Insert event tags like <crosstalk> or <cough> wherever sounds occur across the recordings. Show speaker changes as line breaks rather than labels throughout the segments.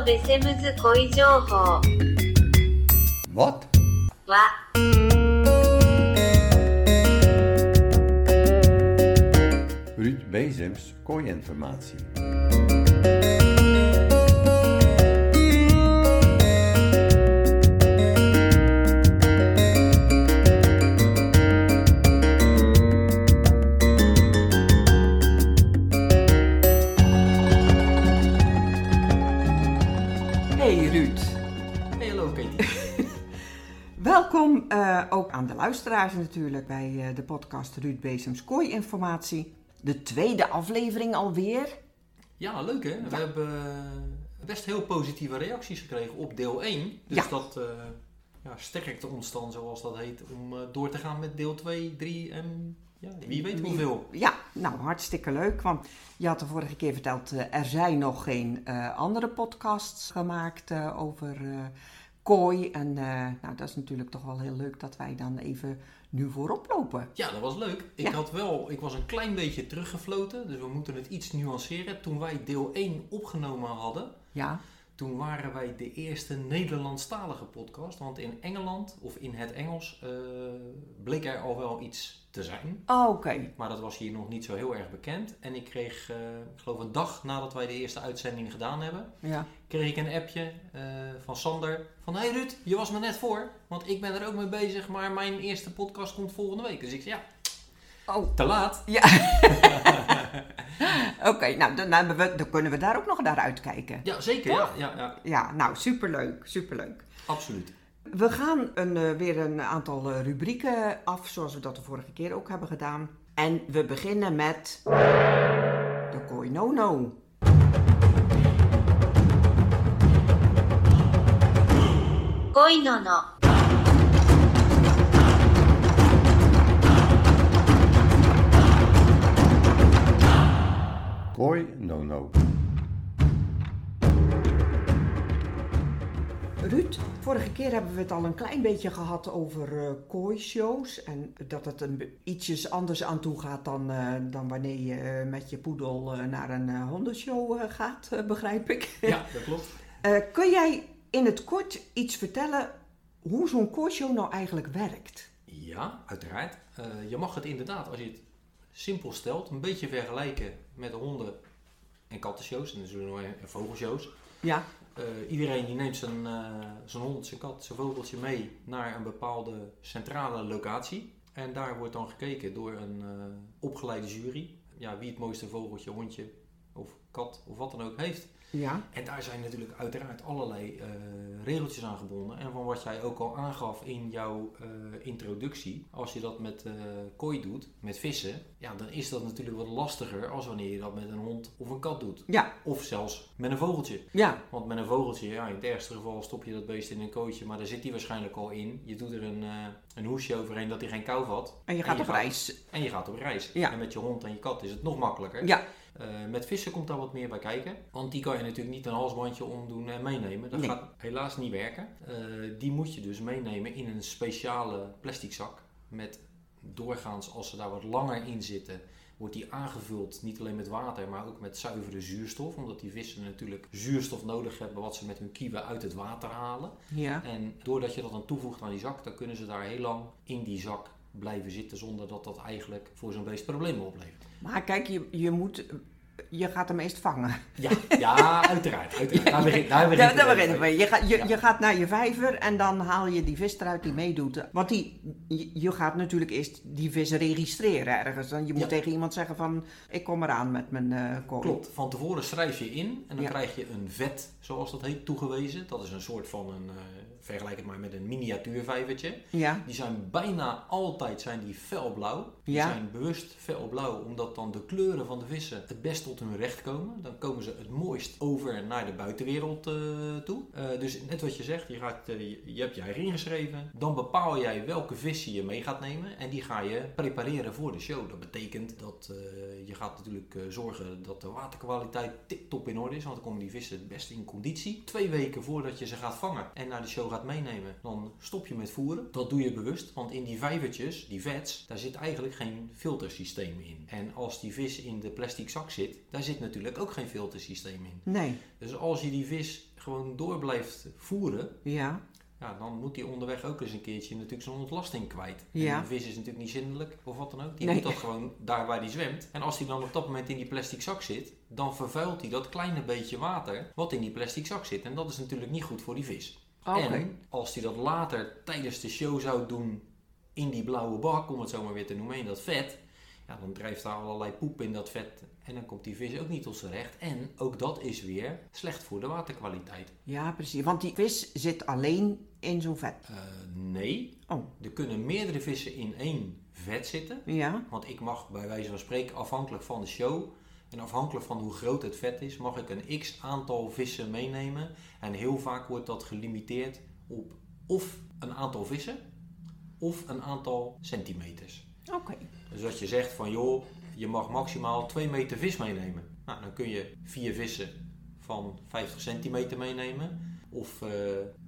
とベセムズ恋情報
Wat?
は
Ruud Bezems kooiinformatie.
Eh, ook aan de luisteraars natuurlijk bij eh, de podcast Ruud Bezems Kooi Informatie. De tweede aflevering alweer.
Ja, leuk hè? We hebben eh, best heel positieve reacties gekregen op deel 1. Dus
Ja.
dat eh ja, sterkte ons dan, zoals dat heet, om door te gaan met deel 2, 3 en ja, wie weet hoeveel.
Ja, nou hartstikke leuk, want je had de vorige keer verteld, er zijn nog geen andere podcasts gemaakt over kooi. En eh, nou, dat is natuurlijk toch wel heel leuk dat wij dan even nu voorop lopen.
Ja, dat was leuk. Ik,
Ja.
had wel, ik was een klein beetje teruggefloten, dus we moeten het iets nuanceren. Toen wij deel 1 opgenomen hadden,
Ja,
toen waren wij de eerste Nederlandstalige podcast. Want in Engeland, of in het Engels, eh, bleek er al wel iets te zijn.
Oh, oké.
Maar dat was hier nog niet zo heel erg bekend. En ik kreeg, eh, ik geloof een dag nadat wij de eerste uitzending gedaan hebben,
Ja.
kreeg ik een appje eh, van Sander. Van, hey Ruud, je was me net voor. Want ik ben er ook mee bezig, maar mijn eerste podcast komt volgende week. Dus ik zei, ja,
Oh,
te laat.
Ja. <laughs> Oké, nou dan, hebben we, dan kunnen we daar ook nog naar uitkijken.
Ja, zeker. Ja, ja, ja,
Ja, nou superleuk, superleuk.
absoluut.
We gaan een, eh, weer een aantal eh, rubrieken af, zoals we dat de vorige keer ook hebben gedaan. En we beginnen met. De koi
no-no.
Koi no-no. No-no.
Ruud, vorige keer hebben we het al een klein beetje gehad over eh kooi-shows. En dat het een ietsjes anders aan toe gaat dan, eh, dan wanneer je eh, met je poedel naar een hondenshow gaat, begrijp ik.
Ja, <laughs> dat klopt.
Kun jij in het kort iets vertellen hoe zo'n kooishow nou eigenlijk werkt?
Ja, uiteraard. Je mag het inderdaad, als je het simpel stelt, een beetje vergelijken met honden- en kattenshows. En en vogelshows.
Ja,
Eh, iedereen die neemt zijn, eh, zijn hond, zijn kat, zijn vogeltje mee naar een bepaalde centrale locatie. En daar wordt dan gekeken door een eh, opgeleide jury. Ja, wie het mooiste vogeltje, hondje of kat of wat dan ook heeft.
ja,
En daar zijn natuurlijk uiteraard allerlei eh, regeltjes aan gebonden. En van wat jij ook al aangaf in jouw eh, introductie. Als je dat met eh, kooi doet, met vissen. Ja, dan is dat natuurlijk wat lastiger als wanneer je dat met een hond of een kat doet.
ja,
Of zelfs met een vogeltje.
ja,
Want met een vogeltje, ja, in het ergste geval stop je dat beest in een kooitje, maar daar zit hij waarschijnlijk al in. Je doet er een, een hoesje overheen dat hij geen kou vat.
en je gaat op reis.
En je gaat op reis.
Ja.
En met je hond en je kat is het nog makkelijker.
Ja,
Eh, met vissen komt daar wat meer bij kijken. Want die kan je natuurlijk niet een halsbandje omdoen en meenemen. Dat
Nee.
gaat helaas niet werken. Eh, die moet je dus meenemen in een speciale plastic zak. Met doorgaans, als ze daar wat langer in zitten, wordt die aangevuld niet alleen met water, maar ook met zuivere zuurstof. Omdat die vissen natuurlijk zuurstof nodig hebben wat ze met hun kieven uit het water halen.
ja,
En doordat je dat dan toevoegt aan die zak, dan kunnen ze daar heel lang in die zak blijven zitten zonder dat dat eigenlijk voor zo'n beest problemen oplevert.
maar kijk, je, je moet, je gaat hem eerst vangen.
Ja, ja uiteraard. uiteraard. Daar begint daar begint
Ja,
het
daar
even.
beginnen we. Je, gaat, je,
Ja.
je gaat naar je vijver en dan haal je die vis eruit die meedoet. Want die, je, gaat natuurlijk eerst die vis registreren ergens. Dan je moet
Ja.
tegen iemand zeggen van, ik kom eraan met mijn eh kooi.
Klopt. Van tevoren schrijf je in en dan krijg je een vet, zoals dat heet, toegewezen. Dat is een soort van een, eh, vergelijk het maar met een miniatuurvijvertje.
Ja,
Die zijn bijna altijd zijn die felblauw. Die zijn bewust felblauw, omdat dan de kleuren van de vissen het best tot hun recht komen. Dan komen ze het mooist over naar de buitenwereld eh, toe. Eh, dus net wat je zegt, je, gaat, eh, je, hebt je eigen ingeschreven. Dan bepaal jij welke vissen je mee gaat nemen. En die ga je prepareren voor de show. Dat betekent dat je gaat natuurlijk zorgen dat de waterkwaliteit tip-top in orde is. Want dan komen die vissen het best in conditie. Twee weken voordat je ze gaat vangen en naar de show gaat meenemen, dan stop je met voeren. Dat doe je bewust, want in die vijvertjes, die vets, daar zit eigenlijk geen filtersysteem in. En als die vis in de plastic zak zit, daar zit natuurlijk ook geen filtersysteem in.
nee.
Dus als je die vis gewoon door blijft voeren,
Ja,
ja, dan moet hij onderweg ook eens een keertje natuurlijk zijn ontlasting kwijt.
Ja.
En een vis is natuurlijk niet zindelijk of wat dan ook. Die
Nee.
moet dat gewoon daar waar hij zwemt. En als hij dan op dat moment in die plastic zak zit, dan vervuilt hij dat kleine beetje water wat in die plastic zak zit. En dat is natuurlijk niet goed voor die vis.
oké.
En als hij dat later tijdens de show zou doen in die blauwe bak, om het zo maar weer te noemen, in dat vet, ja, dan drijft daar allerlei poep in dat vet. En dan komt die vis ook niet tot zijn recht. En ook dat is weer slecht voor de waterkwaliteit.
Ja, precies. Want die vis zit alleen in zo'n vet.
Eh, nee,
Oh,
er kunnen meerdere vissen in één vet zitten.
ja.
Want ik mag bij wijze van spreken, afhankelijk van de show en afhankelijk van hoe groot het vet is, mag ik een x aantal vissen meenemen. En heel vaak wordt dat gelimiteerd op of een aantal vissen of een aantal centimeters.
Oké.
Dus als je zegt van joh, je mag maximaal 2 meter vis meenemen. Nou, dan kun je vier vissen van 50 centimeter meenemen. Of eh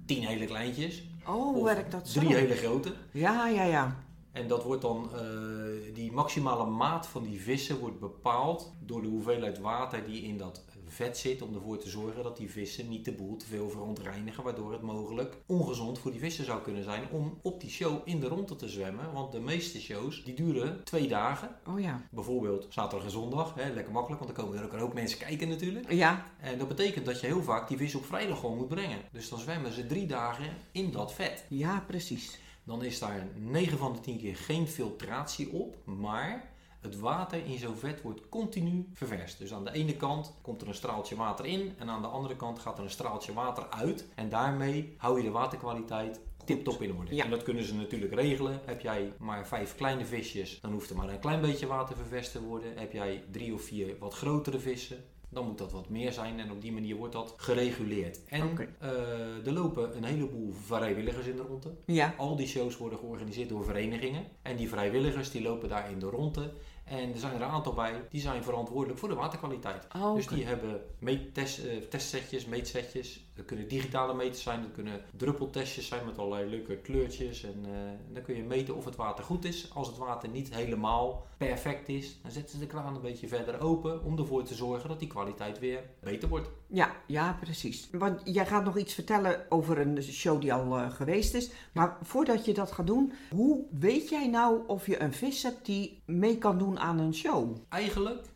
10 hele kleintjes.
Oh,
of
werkt dat zo?
drie hele grote.
Ja, ja, ja.
En dat wordt dan, eh, die maximale maat van die vissen wordt bepaald door de hoeveelheid water die in dat vet zit. Om ervoor te zorgen dat die vissen niet de boel te veel verontreinigen. Waardoor het mogelijk ongezond voor die vissen zou kunnen zijn om op die show in de ronde te zwemmen. Want de meeste shows die duren twee dagen.
Oh ja.
Bijvoorbeeld zaterdag en zondag. Hè, lekker makkelijk, want dan komen er ook een hoop mensen kijken natuurlijk.
Ja,
En dat betekent dat je heel vaak die vis op vrijdag gewoon moet brengen. Dus dan zwemmen ze drie dagen in dat vet.
ja, precies.
Dan is daar 9 van de 10 keer geen filtratie op, maar het water in zo'n vet wordt continu ververst. Dus aan de ene kant komt er een straaltje water in en aan de andere kant gaat er een straaltje water uit. En daarmee hou je de waterkwaliteit tip-top in orde.
Ja.
En dat kunnen ze natuurlijk regelen. Heb jij maar vijf kleine visjes, dan hoeft er maar een klein beetje water ververst te worden. Heb jij drie of vier wat grotere vissen, dan moet dat wat meer zijn. En op die manier wordt dat gereguleerd. En
Oké.
eh, er lopen een heleboel vrijwilligers in de ronde.
Ja.
Al die shows worden georganiseerd door verenigingen. En die vrijwilligers die lopen daar in de ronde. En er zijn er een aantal bij die zijn verantwoordelijk voor de waterkwaliteit.
Oh, oké.
Dus die hebben meettest, eh, testsetjes, meetsetjes. Dat kunnen digitale meters zijn, dat kunnen druppeltestjes zijn met allerlei leuke kleurtjes. En eh, dan kun je meten of het water goed is. Als het water niet helemaal perfect is, dan zetten ze de kraan een beetje verder open om ervoor te zorgen dat die kwaliteit weer beter wordt.
Ja, ja, precies. Want jij gaat nog iets vertellen over een show die al eh, geweest is. Maar voordat je dat gaat doen, hoe weet jij nou of je een vis hebt die mee kan doen aan een show?
Eigenlijk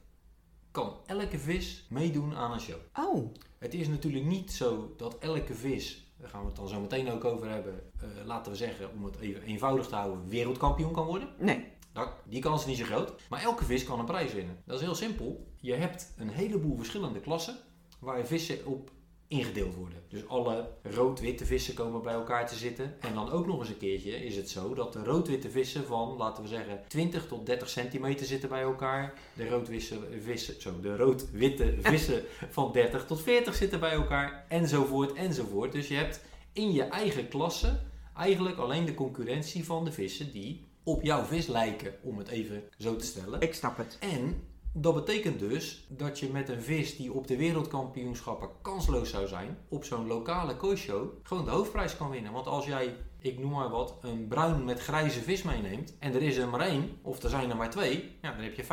kan elke vis meedoen aan een show.
Oh,
Het is natuurlijk niet zo dat elke vis, daar gaan we het dan zo meteen ook over hebben, eh, laten we zeggen, om het even eenvoudig te houden, wereldkampioen kan worden.
nee.
Nou, die kans is niet zo groot. Maar elke vis kan een prijs winnen. Dat is heel simpel. Je hebt een heleboel verschillende klassen waar vissen op ingedeeld worden. Dus alle rood-witte vissen komen bij elkaar te zitten. En dan ook nog eens een keertje is het zo dat de rood-witte vissen van, laten we zeggen, 20 tot 30 centimeter zitten bij elkaar. De rood-witte vissen, zo, de rood-witte <laughs> vissen van 30 tot 40 zitten bij elkaar. Enzovoort, enzovoort. Dus je hebt in je eigen klasse eigenlijk alleen de concurrentie van de vissen die op jouw vis lijken, om het even zo te stellen.
Ik snap het.
En dat betekent dus dat je met een vis die op de wereldkampioenschappen kansloos zou zijn, op zo'n lokale kooishow gewoon de hoofdprijs kan winnen. Want als jij, ik noem maar wat, een bruin met grijze vis meeneemt en er is er maar één, of er zijn er maar twee, ja, dan heb je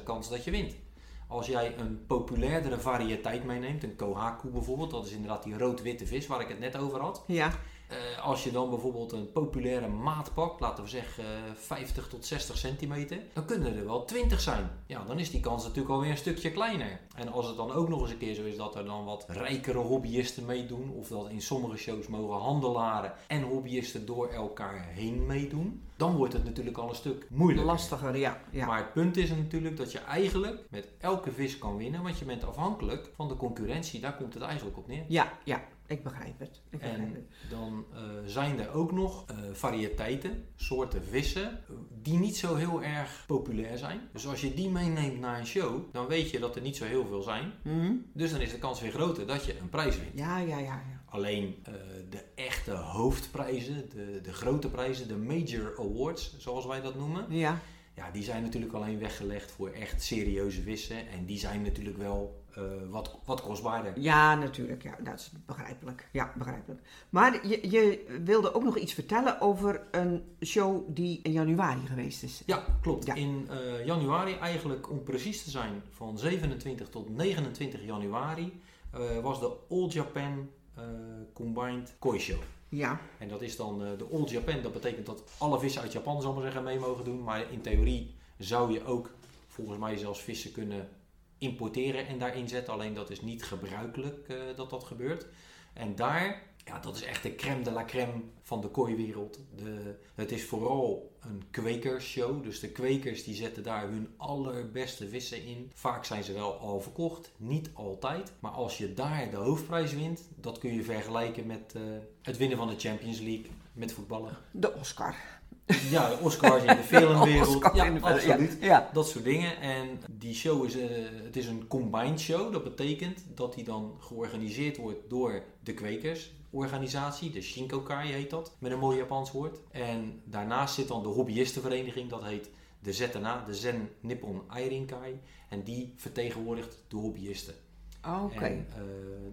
50% kans dat je wint. Als jij een populairdere variëteit meeneemt, een kohaku bijvoorbeeld, dat is inderdaad die rood-witte vis waar ik het net over had.
Ja,
Eh, als je dan bijvoorbeeld een populaire maat pakt, laten we zeggen eh, 50 tot 60 centimeter, dan kunnen er wel 20 zijn. Ja, dan is die kans natuurlijk alweer een stukje kleiner. En als het dan ook nog eens een keer zo is dat er dan wat rijkere hobbyisten meedoen, of dat in sommige shows mogen handelaren en hobbyisten door elkaar heen meedoen, dan wordt het natuurlijk al een stuk moeilijker.
lastiger, ja. ja.
Maar het punt is natuurlijk dat je eigenlijk met elke vis kan winnen, want je bent afhankelijk van de concurrentie. Daar komt het eigenlijk op neer.
Ja, ja, ik begrijp het. Ik begrijp
En
het.
dan eh, zijn er ook nog eh, variëteiten, soorten vissen, eh, die niet zo heel erg populair zijn. Dus als je die meeneemt naar een show, dan weet je dat er niet zo heel veel zijn.
Hm?
Dus dan is de kans weer groter dat je een prijs wint.
Ja, ja, ja, ja.
Alleen de echte hoofdprijzen, de, de grote prijzen, de major awards, zoals wij dat noemen.
Ja,
Ja, die zijn natuurlijk alleen weggelegd voor echt serieuze vissen. En die zijn natuurlijk wel eh, wat, wat kostbaarder.
ja natuurlijk. Ja, dat is begrijpelijk. Ja, begrijpelijk. Maar je, je wilde ook nog iets vertellen over een show die in januari geweest is.
Ja, klopt.
Ja.
In eh, januari, eigenlijk om precies te zijn, van 27 tot 29 januari, eh, was de All Japan Combined Koi Show.
Ja,
En dat is dan eh, de All Japan. Dat betekent dat alle vissen uit Japan, zal maar zeggen, mee mogen doen. Maar in theorie zou je ook volgens mij zelfs vissen kunnen importeren en daarin zetten. Alleen dat is niet gebruikelijk eh, dat dat gebeurt. En daar, ja, dat is echt de crème de la crème van de kooiwereld. De, het is vooral een kwekersshow. Dus de kwekers die zetten daar hun allerbeste vissen in. Vaak zijn ze wel al verkocht, niet altijd. Maar als je daar de hoofdprijs wint, dat kun je vergelijken met eh, het winnen van de Champions League met voetballen.
de Oscar.
Ja, de Oscars in de <laughs> filmwereld. Ja,
in de-
absoluut.
Ja, ja.
Dat soort dingen. En die show is, eh, het is een combined show. Dat betekent dat die dan georganiseerd wordt door de kwekersorganisatie. De Shinkokai heet dat, met een mooi Japans woord. En daarnaast zit dan de hobbyistenvereniging. Dat heet de ZNA, de Zen Nippon Airinkai. En die vertegenwoordigt de hobbyisten.
Oké.
En eh,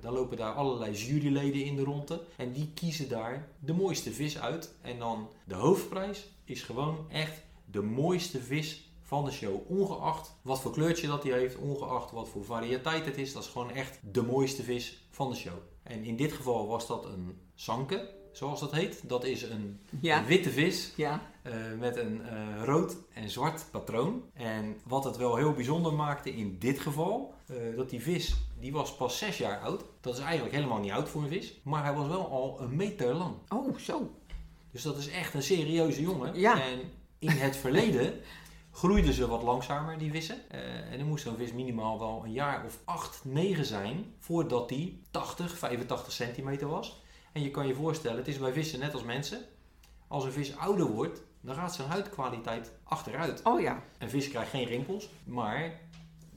dan lopen daar allerlei juryleden in de ronde. En die kiezen daar de mooiste vis uit. En dan de hoofdprijs is gewoon echt de mooiste vis van de show. Ongeacht wat voor kleurtje dat hij heeft, ongeacht wat voor variëteit het is. Dat is gewoon echt de mooiste vis van de show. En in dit geval was dat een sanke, zoals dat heet. Dat is een
Ja.
witte vis
Ja.
eh, met een eh, rood en zwart patroon. En wat het wel heel bijzonder maakte in dit geval, eh, dat die vis, die was pas zes jaar oud. Dat is eigenlijk helemaal niet oud voor een vis, maar hij was wel al een meter lang.
Oh, zo.
Dus dat is echt een serieuze jongen.
Ja.
En in het verleden <laughs> groeiden ze wat langzamer, die vissen. Eh, en dan moest zo'n vis minimaal wel een jaar of 8, 9 zijn voordat die 80, 85 centimeter was. En je kan je voorstellen, het is bij vissen net als mensen. Als een vis ouder wordt, dan gaat zijn huidkwaliteit achteruit.
Oh ja.
Een vis krijgt geen rimpels, maar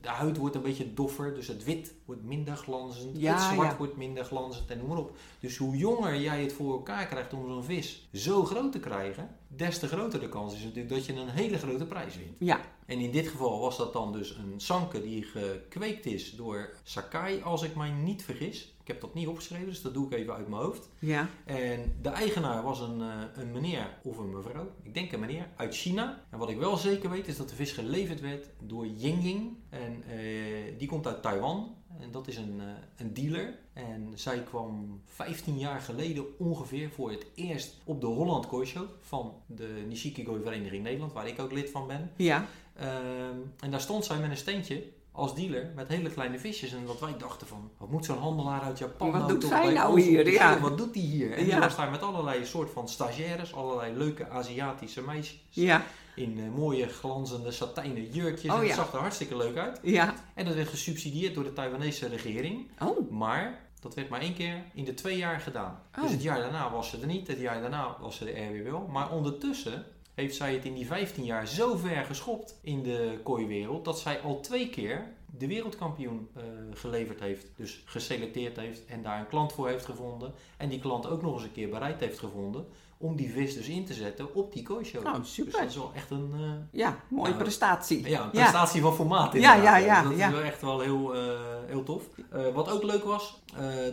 de huid wordt een beetje doffer. Dus het wit wordt minder glanzend,
Ja,
het zwart
ja.
wordt minder glanzend en noem maar op. Dus hoe jonger jij het voor elkaar krijgt om zo'n vis zo groot te krijgen, des te groter de kans is natuurlijk dat je een hele grote prijs wint.
Ja.
En in dit geval was dat dan dus een sanke die gekweekt is door Sakai, als ik mij niet vergis. Ik heb dat niet opgeschreven, dus dat doe ik even uit mijn hoofd.
Ja.
En de eigenaar was een, eh, een meneer of een mevrouw, ik denk een meneer, uit China. En wat ik wel zeker weet is dat de vis geleverd werd door Yingying. En eh, die komt uit Taiwan. En dat is een, eh, een dealer. En zij kwam 15 jaar geleden ongeveer voor het eerst op de Holland Koi Show van de Nishiki Koi Vereniging Nederland, waar ik ook lid van ben.
Ja.
Ehm, en daar stond zij met een steentje als dealer met hele kleine visjes. En wat wij dachten van, wat moet zo'n handelaar uit Japan
Wat
nou
doet zij nou hier? Ja.
Wat doet die hier? En die
Ja.
was daar met allerlei soort van stagiaires, allerlei leuke Aziatische meisjes.
Ja.
In eh, mooie glanzende satijnen jurkjes.
Oh,
en
ja.
zag er hartstikke leuk uit.
Ja.
En dat werd gesubsidieerd door de Taiwanese regering.
Oh.
Maar dat werd maar één keer in de twee jaar gedaan.
Oh.
Dus het jaar daarna was ze er niet, het jaar daarna was ze er weer wel. Maar ondertussen heeft zij het in die 15 jaar zo ver geschopt in de kooiwereld dat zij al twee keer de wereldkampioen eh, geleverd heeft. Dus geselecteerd heeft en daar een klant voor heeft gevonden. En die klant ook nog eens een keer bereid heeft gevonden om die vis dus in te zetten op die kooishow.
Nou,
Dus
super.
dat is wel echt een, eh,
Ja, mooie
Nou,
prestatie.
ja, een prestatie van formaat
Ja,
inderdaad.
ja, ja,
Dat
ja.
is wel echt wel heel, eh, heel tof. Eh, wat ook leuk was,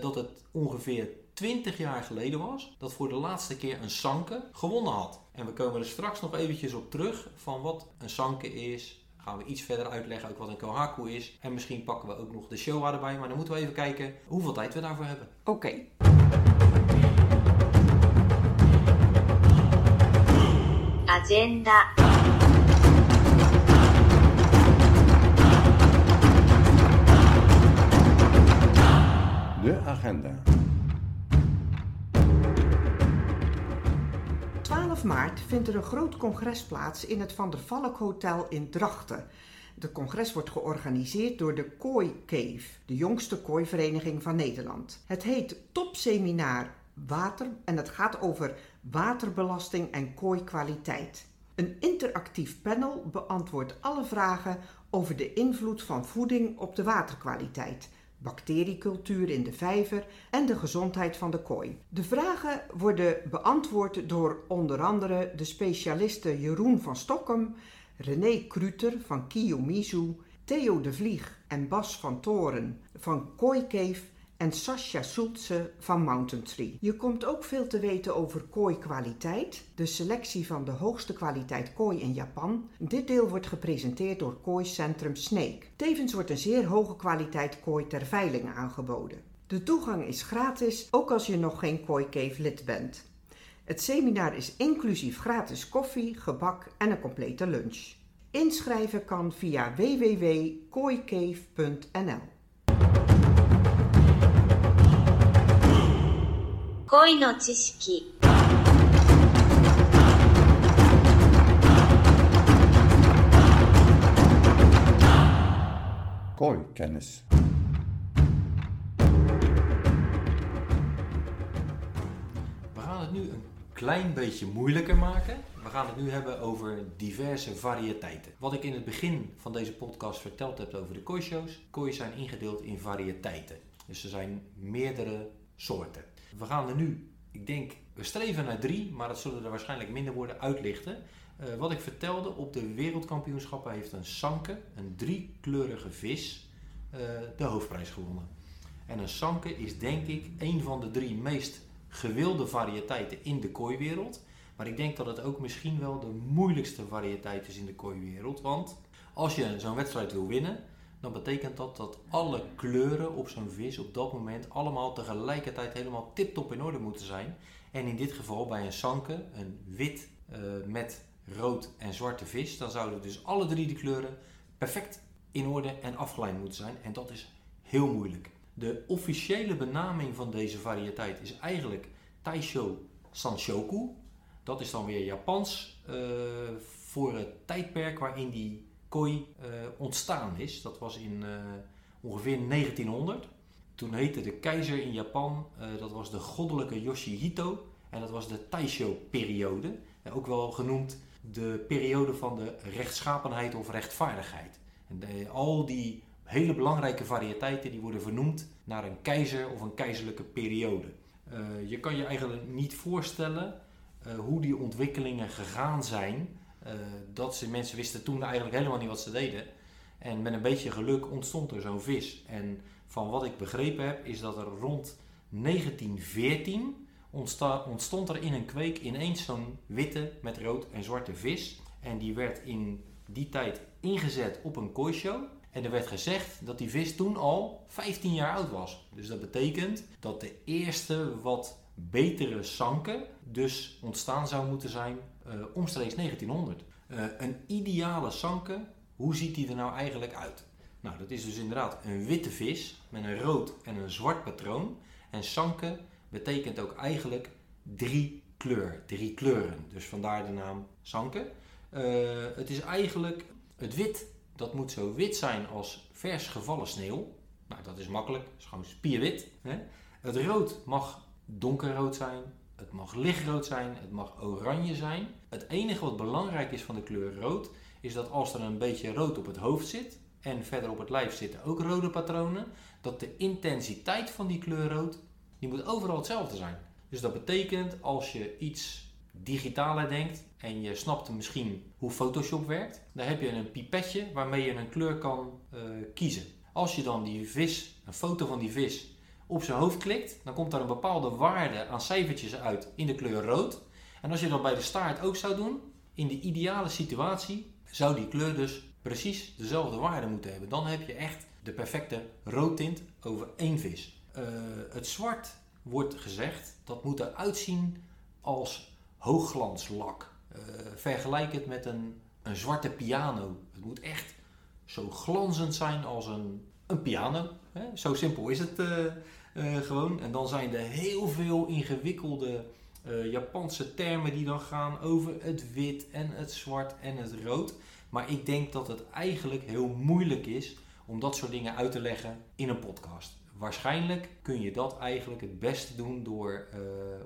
dat het ongeveer 20 jaar geleden was dat voor de laatste keer een sanke gewonnen had. En we komen er straks nog eventjes op terug van wat een sanke is. Gaan we iets verder uitleggen ook wat een kohaku is. En misschien pakken we ook nog de showa erbij. Maar dan moeten we even kijken hoeveel tijd we daarvoor hebben.
Oké.
Agenda,
De agenda.
12 maart vindt er een groot congres plaats in het Van der Valk Hotel in Drachten. De congres wordt georganiseerd door de Kooi Cave, de jongste kooivereniging van Nederland. Het heet Topseminar Water en het gaat over waterbelasting en kooikwaliteit. Een interactief panel beantwoordt alle vragen over de invloed van voeding op de waterkwaliteit, bacteriecultuur in de vijver en de gezondheid van de kooi. De vragen worden beantwoord door onder andere de specialisten Jeroen van Stokkem, René Kruter van Kiyomizu, Theo de Vlieg en Bas van Toren van Cave en Sascha Schulze van Mountain Tree. Je komt ook veel te weten over kooikwaliteit, de selectie van de hoogste kwaliteit kooi in Japan. Dit deel wordt gepresenteerd door Kooicentrum Snake. Tevens wordt een zeer hoge kwaliteit kooi ter veiling aangeboden. De toegang is gratis, ook als je nog geen Koi Cave lid bent. Het seminar is inclusief gratis koffie, gebak en een complete lunch. Inschrijven kan via www.kooicave.nl.
恋の知識
Kooi-kennis.
We gaan het nu een klein beetje moeilijker maken. We gaan het nu hebben over diverse variëteiten. Wat ik in het begin van deze podcast verteld heb over de kooishows. Koois zijn ingedeeld in variëteiten. Dus er zijn meerdere soorten. We gaan er nu, ik denk, we streven naar drie, maar dat zullen er waarschijnlijk minder worden, uitlichten. Eh, wat ik vertelde, op de wereldkampioenschappen heeft een sanke, een driekleurige vis, eh, de hoofdprijs gewonnen. En een sanke is denk ik een van de drie meest gewilde variëteiten in de kooiwereld. Maar ik denk dat het ook misschien wel de moeilijkste variëteit is in de kooiwereld. Want als je zo'n wedstrijd wil winnen, dan betekent dat dat alle kleuren op zo'n vis op dat moment allemaal tegelijkertijd helemaal tip-top in orde moeten zijn. En in dit geval bij een sanke, een wit eh, met rood en zwarte vis, dan zouden dus alle drie de kleuren perfect in orde en afgeleid moeten zijn. En dat is heel moeilijk. De officiële benaming van deze variëteit is eigenlijk Taisho Sanshoku. Dat is dan weer Japans eh, voor het tijdperk waarin die eh, ontstaan is. Dat was in eh, ongeveer 1900. Toen heette de keizer in Japan, eh, dat was de goddelijke Yoshihito. En dat was de Taisho-periode. Ook wel genoemd de periode van de rechtschapenheid of rechtvaardigheid. En al die hele belangrijke variëteiten die worden vernoemd naar een keizer of een keizerlijke periode. Je kan je eigenlijk niet voorstellen hoe die ontwikkelingen gegaan zijn. Eh, dat ze, mensen wisten toen eigenlijk helemaal niet wat ze deden. En met een beetje geluk ontstond er zo'n vis. En van wat ik begrepen heb, is dat er rond 1914 ontsta- ontstond er in een kweek ineens zo'n witte met rood en zwarte vis. En die werd in die tijd ingezet op een kooishow. En er werd gezegd dat die vis toen al 15 jaar oud was. Dus dat betekent dat de eerste wat betere sanke dus ontstaan zou moeten zijn eh, omstreeks 1900. Eh, een ideale sanke, hoe ziet die er nou eigenlijk uit? Nou, dat is dus inderdaad een witte vis met een rood en een zwart patroon. En sanke betekent ook eigenlijk drie kleur, drie kleuren. Dus vandaar de naam sanke. Eh, het is eigenlijk het wit, dat moet zo wit zijn als vers gevallen sneeuw. Nou, dat is makkelijk, dat is gewoon spierwit. Hè? Het rood mag donkerrood zijn, het mag lichtrood zijn, het mag oranje zijn. Het enige wat belangrijk is van de kleur rood, is dat als er een beetje rood op het hoofd zit en verder op het lijf zitten ook rode patronen, dat de intensiteit van die kleur rood, die moet overal hetzelfde zijn. Dus dat betekent als je iets digitaler denkt en je snapt misschien hoe Photoshop werkt, dan heb je een pipetje waarmee je een kleur kan eh, kiezen. Als je dan die vis, een foto van die vis, op zijn hoofd klikt, dan komt daar een bepaalde waarde aan cijfertjes uit in de kleur rood. En als je dat bij de staart ook zou doen, in de ideale situatie, zou die kleur dus precies dezelfde waarde moeten hebben. Dan heb je echt de perfecte roodtint over één vis. Eh, het zwart wordt gezegd, dat moet eruit zien als hoogglanslak. Eh, vergelijk het met een, een zwarte piano. Het moet echt zo glanzend zijn als een, een piano. Zo simpel is het eh, eh, gewoon. En dan zijn er heel veel ingewikkelde eh, Japanse termen die dan gaan over het wit en het zwart en het rood. Maar ik denk dat het eigenlijk heel moeilijk is om dat soort dingen uit te leggen in een podcast. Waarschijnlijk kun je dat eigenlijk het beste doen door, eh,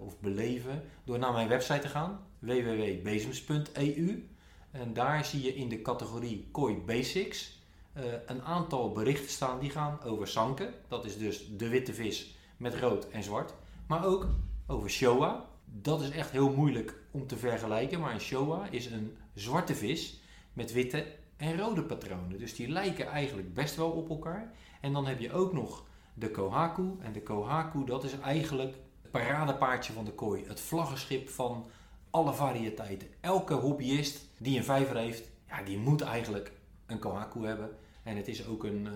of beleven, door naar mijn website te gaan, www.bezems.eu. En daar zie je in de categorie Koi Basics eh, een aantal berichten staan die gaan over sanke. Dat is dus de witte vis met rood en zwart. Maar ook over showa. Dat is echt heel moeilijk om te vergelijken. Maar een showa is een zwarte vis met witte en rode patronen. Dus die lijken eigenlijk best wel op elkaar. En dan heb je ook nog de kohaku. En de kohaku dat is eigenlijk het paradepaardje van de kooi. Het vlaggenschip van alle variëteiten. Elke hobbyist die een vijver heeft, ja, die moet eigenlijk een kohaku hebben. En het is ook een, uh,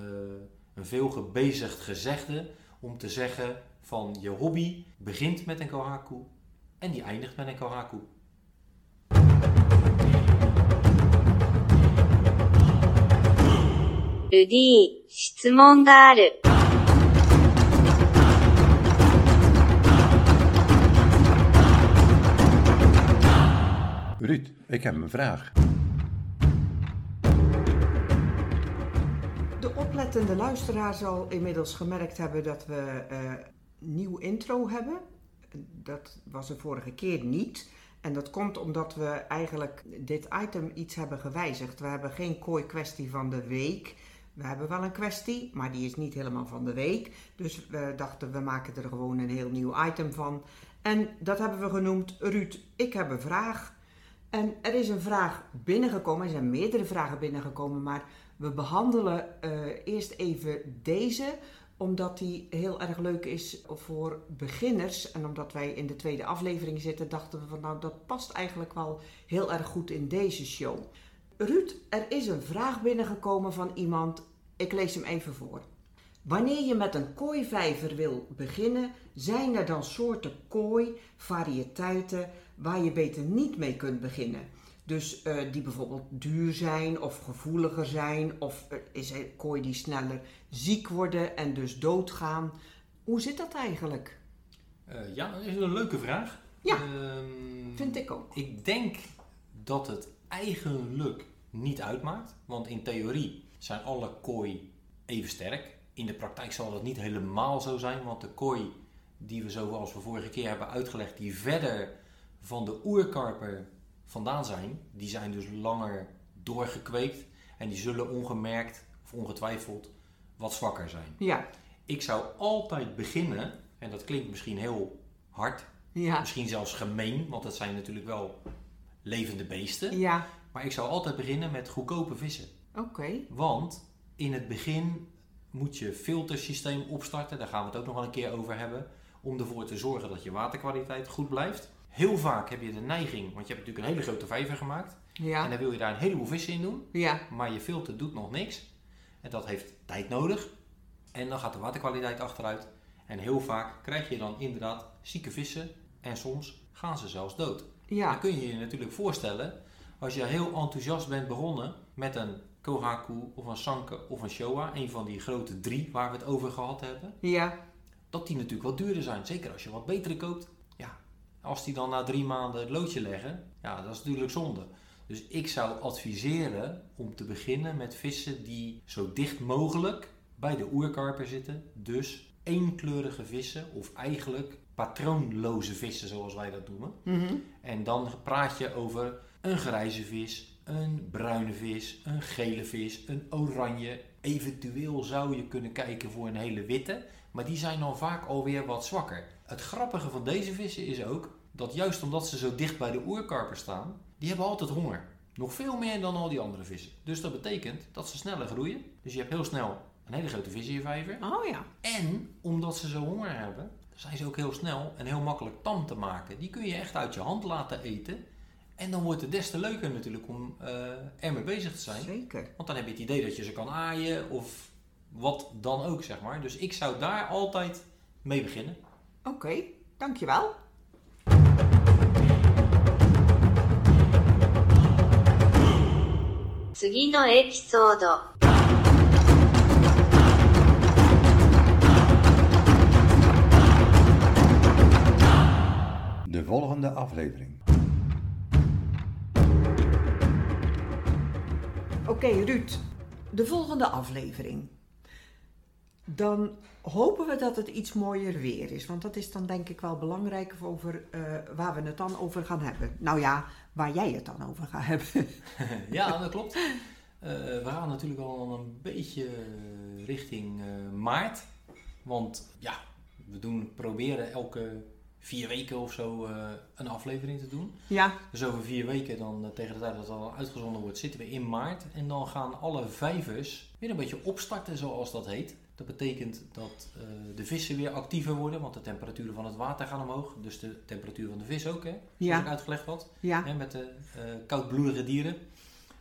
een veel gebezigd gezegde om te zeggen van je hobby begint met een kohaku en die eindigt met een kohaku.
ルディ、質問がある。
Ruud, ik heb een vraag.
De luisteraar zal inmiddels gemerkt hebben dat we eh nieuw intro hebben. Dat was de vorige keer niet. En dat komt omdat we eigenlijk dit item iets hebben gewijzigd. We hebben geen kooi kwestie van de week. We hebben wel een kwestie, maar die is niet helemaal van de week. Dus we dachten, we maken er gewoon een heel nieuw item van. En dat hebben we genoemd, Ruud, ik heb een vraag. En er is een vraag binnengekomen, er zijn meerdere vragen binnengekomen, maar we behandelen eh, eerst even deze, omdat die heel erg leuk is voor beginners. En omdat wij in de tweede aflevering zitten, dachten we van nou, dat past eigenlijk wel heel erg goed in deze show. Ruud, er is een vraag binnengekomen van iemand, ik lees hem even voor. Wanneer je met een kooivijver wil beginnen, zijn er dan soorten kooi, variëteiten waar je beter niet mee kunt beginnen? Dus eh, die bijvoorbeeld duur zijn of gevoeliger zijn, of er is een kooi die sneller ziek worden en dus doodgaan. Hoe zit dat eigenlijk?
Eh, ja, dat is een leuke vraag.
Ja,
Ehm,
Vind ik ook.
Ik denk dat het eigenlijk niet uitmaakt. Want in theorie zijn alle kooi even sterk. In de praktijk zal dat niet helemaal zo zijn. Want de kooi die we zoals we vorige keer hebben uitgelegd, die verder van de oerkarper vandaan zijn, die zijn dus langer doorgekweekt. En die zullen ongemerkt of ongetwijfeld wat zwakker zijn.
Ja,
Ik zou altijd beginnen, en dat klinkt misschien heel hard,
ja,
Misschien zelfs gemeen, want dat zijn natuurlijk wel levende beesten.
ja,
Maar ik zou altijd beginnen met goedkope vissen.
oké.
Want in het begin moet je filtersysteem opstarten. Daar gaan we het ook nog wel een keer over hebben. Om ervoor te zorgen dat je waterkwaliteit goed blijft. Heel vaak heb je de neiging, want je hebt natuurlijk een hele grote vijver gemaakt. En
Ja,
dan wil je daar een heleboel vissen in doen.
ja,
Maar je filter doet nog niks. En dat heeft tijd nodig. En dan gaat de waterkwaliteit achteruit. En heel vaak krijg je dan inderdaad zieke vissen. En soms gaan ze zelfs dood. Dan
ja,
kun je je natuurlijk voorstellen, als je heel enthousiast bent begonnen met een Kohaku of een Sanke of een Showa, een van die grote drie waar we het over gehad hebben,
ja,
dat die natuurlijk wat duurder zijn. Zeker als je wat betere koopt. Als die dan na drie maanden het loodje leggen, ja, dat is natuurlijk zonde. Dus ik zou adviseren om te beginnen met vissen die zo dicht mogelijk bij de oerkarper zitten. Dus eenkleurige vissen of eigenlijk patroonloze vissen zoals wij dat noemen.
mhm,
En dan praat je over een grijze vis, een bruine vis, een gele vis, een oranje. Eventueel zou je kunnen kijken voor een hele witte, maar die zijn dan vaak alweer wat zwakker. Het grappige van deze vissen is ook dat juist omdat ze zo dicht bij de oerkarper staan, die hebben altijd honger. Nog veel meer dan al die andere vissen. Dus dat betekent dat ze sneller groeien. Dus je hebt heel snel een hele grote vis in je vijver.
oh ja,
En omdat ze zo honger hebben, zijn ze ook heel snel en heel makkelijk tam te maken. Die kun je echt uit je hand laten eten. En dan wordt het des te leuker natuurlijk om eh ermee bezig te zijn.
zeker.
Want dan heb je het idee dat je ze kan aaien of wat dan ook, zeg maar. Dus ik zou daar altijd mee beginnen.
Oké, dankjewel.
Volgende.
De volgende aflevering.
Oké, okay, Ruud. De volgende aflevering. Dan hopen we dat het iets mooier weer is. Want dat is dan denk ik wel belangrijk over eh, waar we het dan over gaan hebben. Nou ja, waar jij het dan over gaat hebben. <laughs>
ja, dat klopt. Eh, we gaan natuurlijk al een beetje richting eh, maart. Want ja, we doen, proberen elke vier weken of zo een aflevering te doen.
ja,
Dus over vier weken, dan, tegen de tijd dat het al uitgezonden wordt, zitten we in maart. En dan gaan alle vijvers weer een beetje opstarten, zoals dat heet. Dat betekent dat eh, de vissen weer actiever worden, want de temperaturen van het water gaan omhoog. Dus de temperatuur van de vis ook, hè? Zoals
Ja.
ik uitgelegd had,
ja,
hè, met de eh koudbloedige dieren.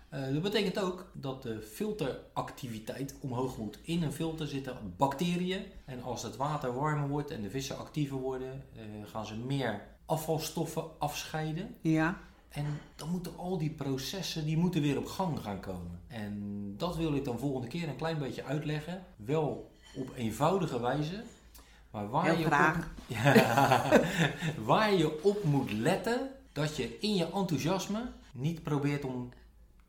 Eh, dat betekent ook dat de filteractiviteit omhoog moet. In een filter zitten bacteriën. En als het water warmer wordt en de vissen actiever worden, gaan ze meer afvalstoffen afscheiden.
Ja.
En dan moeten al die processen die moeten weer op gang gaan komen. En dat wil ik dan volgende keer een klein beetje uitleggen. Wel op eenvoudige wijze. Maar waar,
Heel
je
graag.
op, <laughs> ja, <laughs> waar je op moet letten dat je in je enthousiasme niet probeert om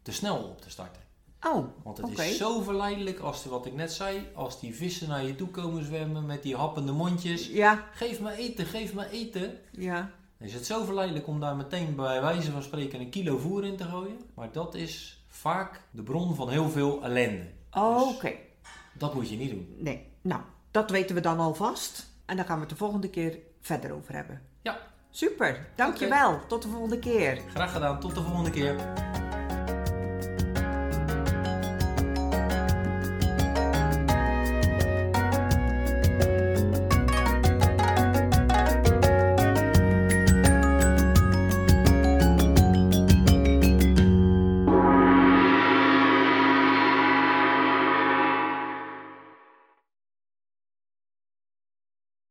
te snel op te starten.
Oh,
Want het is zo verleidelijk als wat ik net zei. Als die vissen naar je toe komen zwemmen met die happende mondjes.
Ja,
Geef me eten, geef me eten.
ja.
Is het zo verleidelijk om daar meteen bij wijze van spreken een kilo voer in te gooien. Maar dat is vaak de bron van heel veel ellende.
Oh, Oké.
Dus dat moet je niet doen.
Nee. Nou, dat weten we dan alvast. En dan gaan we het de volgende keer verder over hebben.
Ja,
Super. Dankjewel. Tot de volgende keer.
graag gedaan. Tot de volgende keer.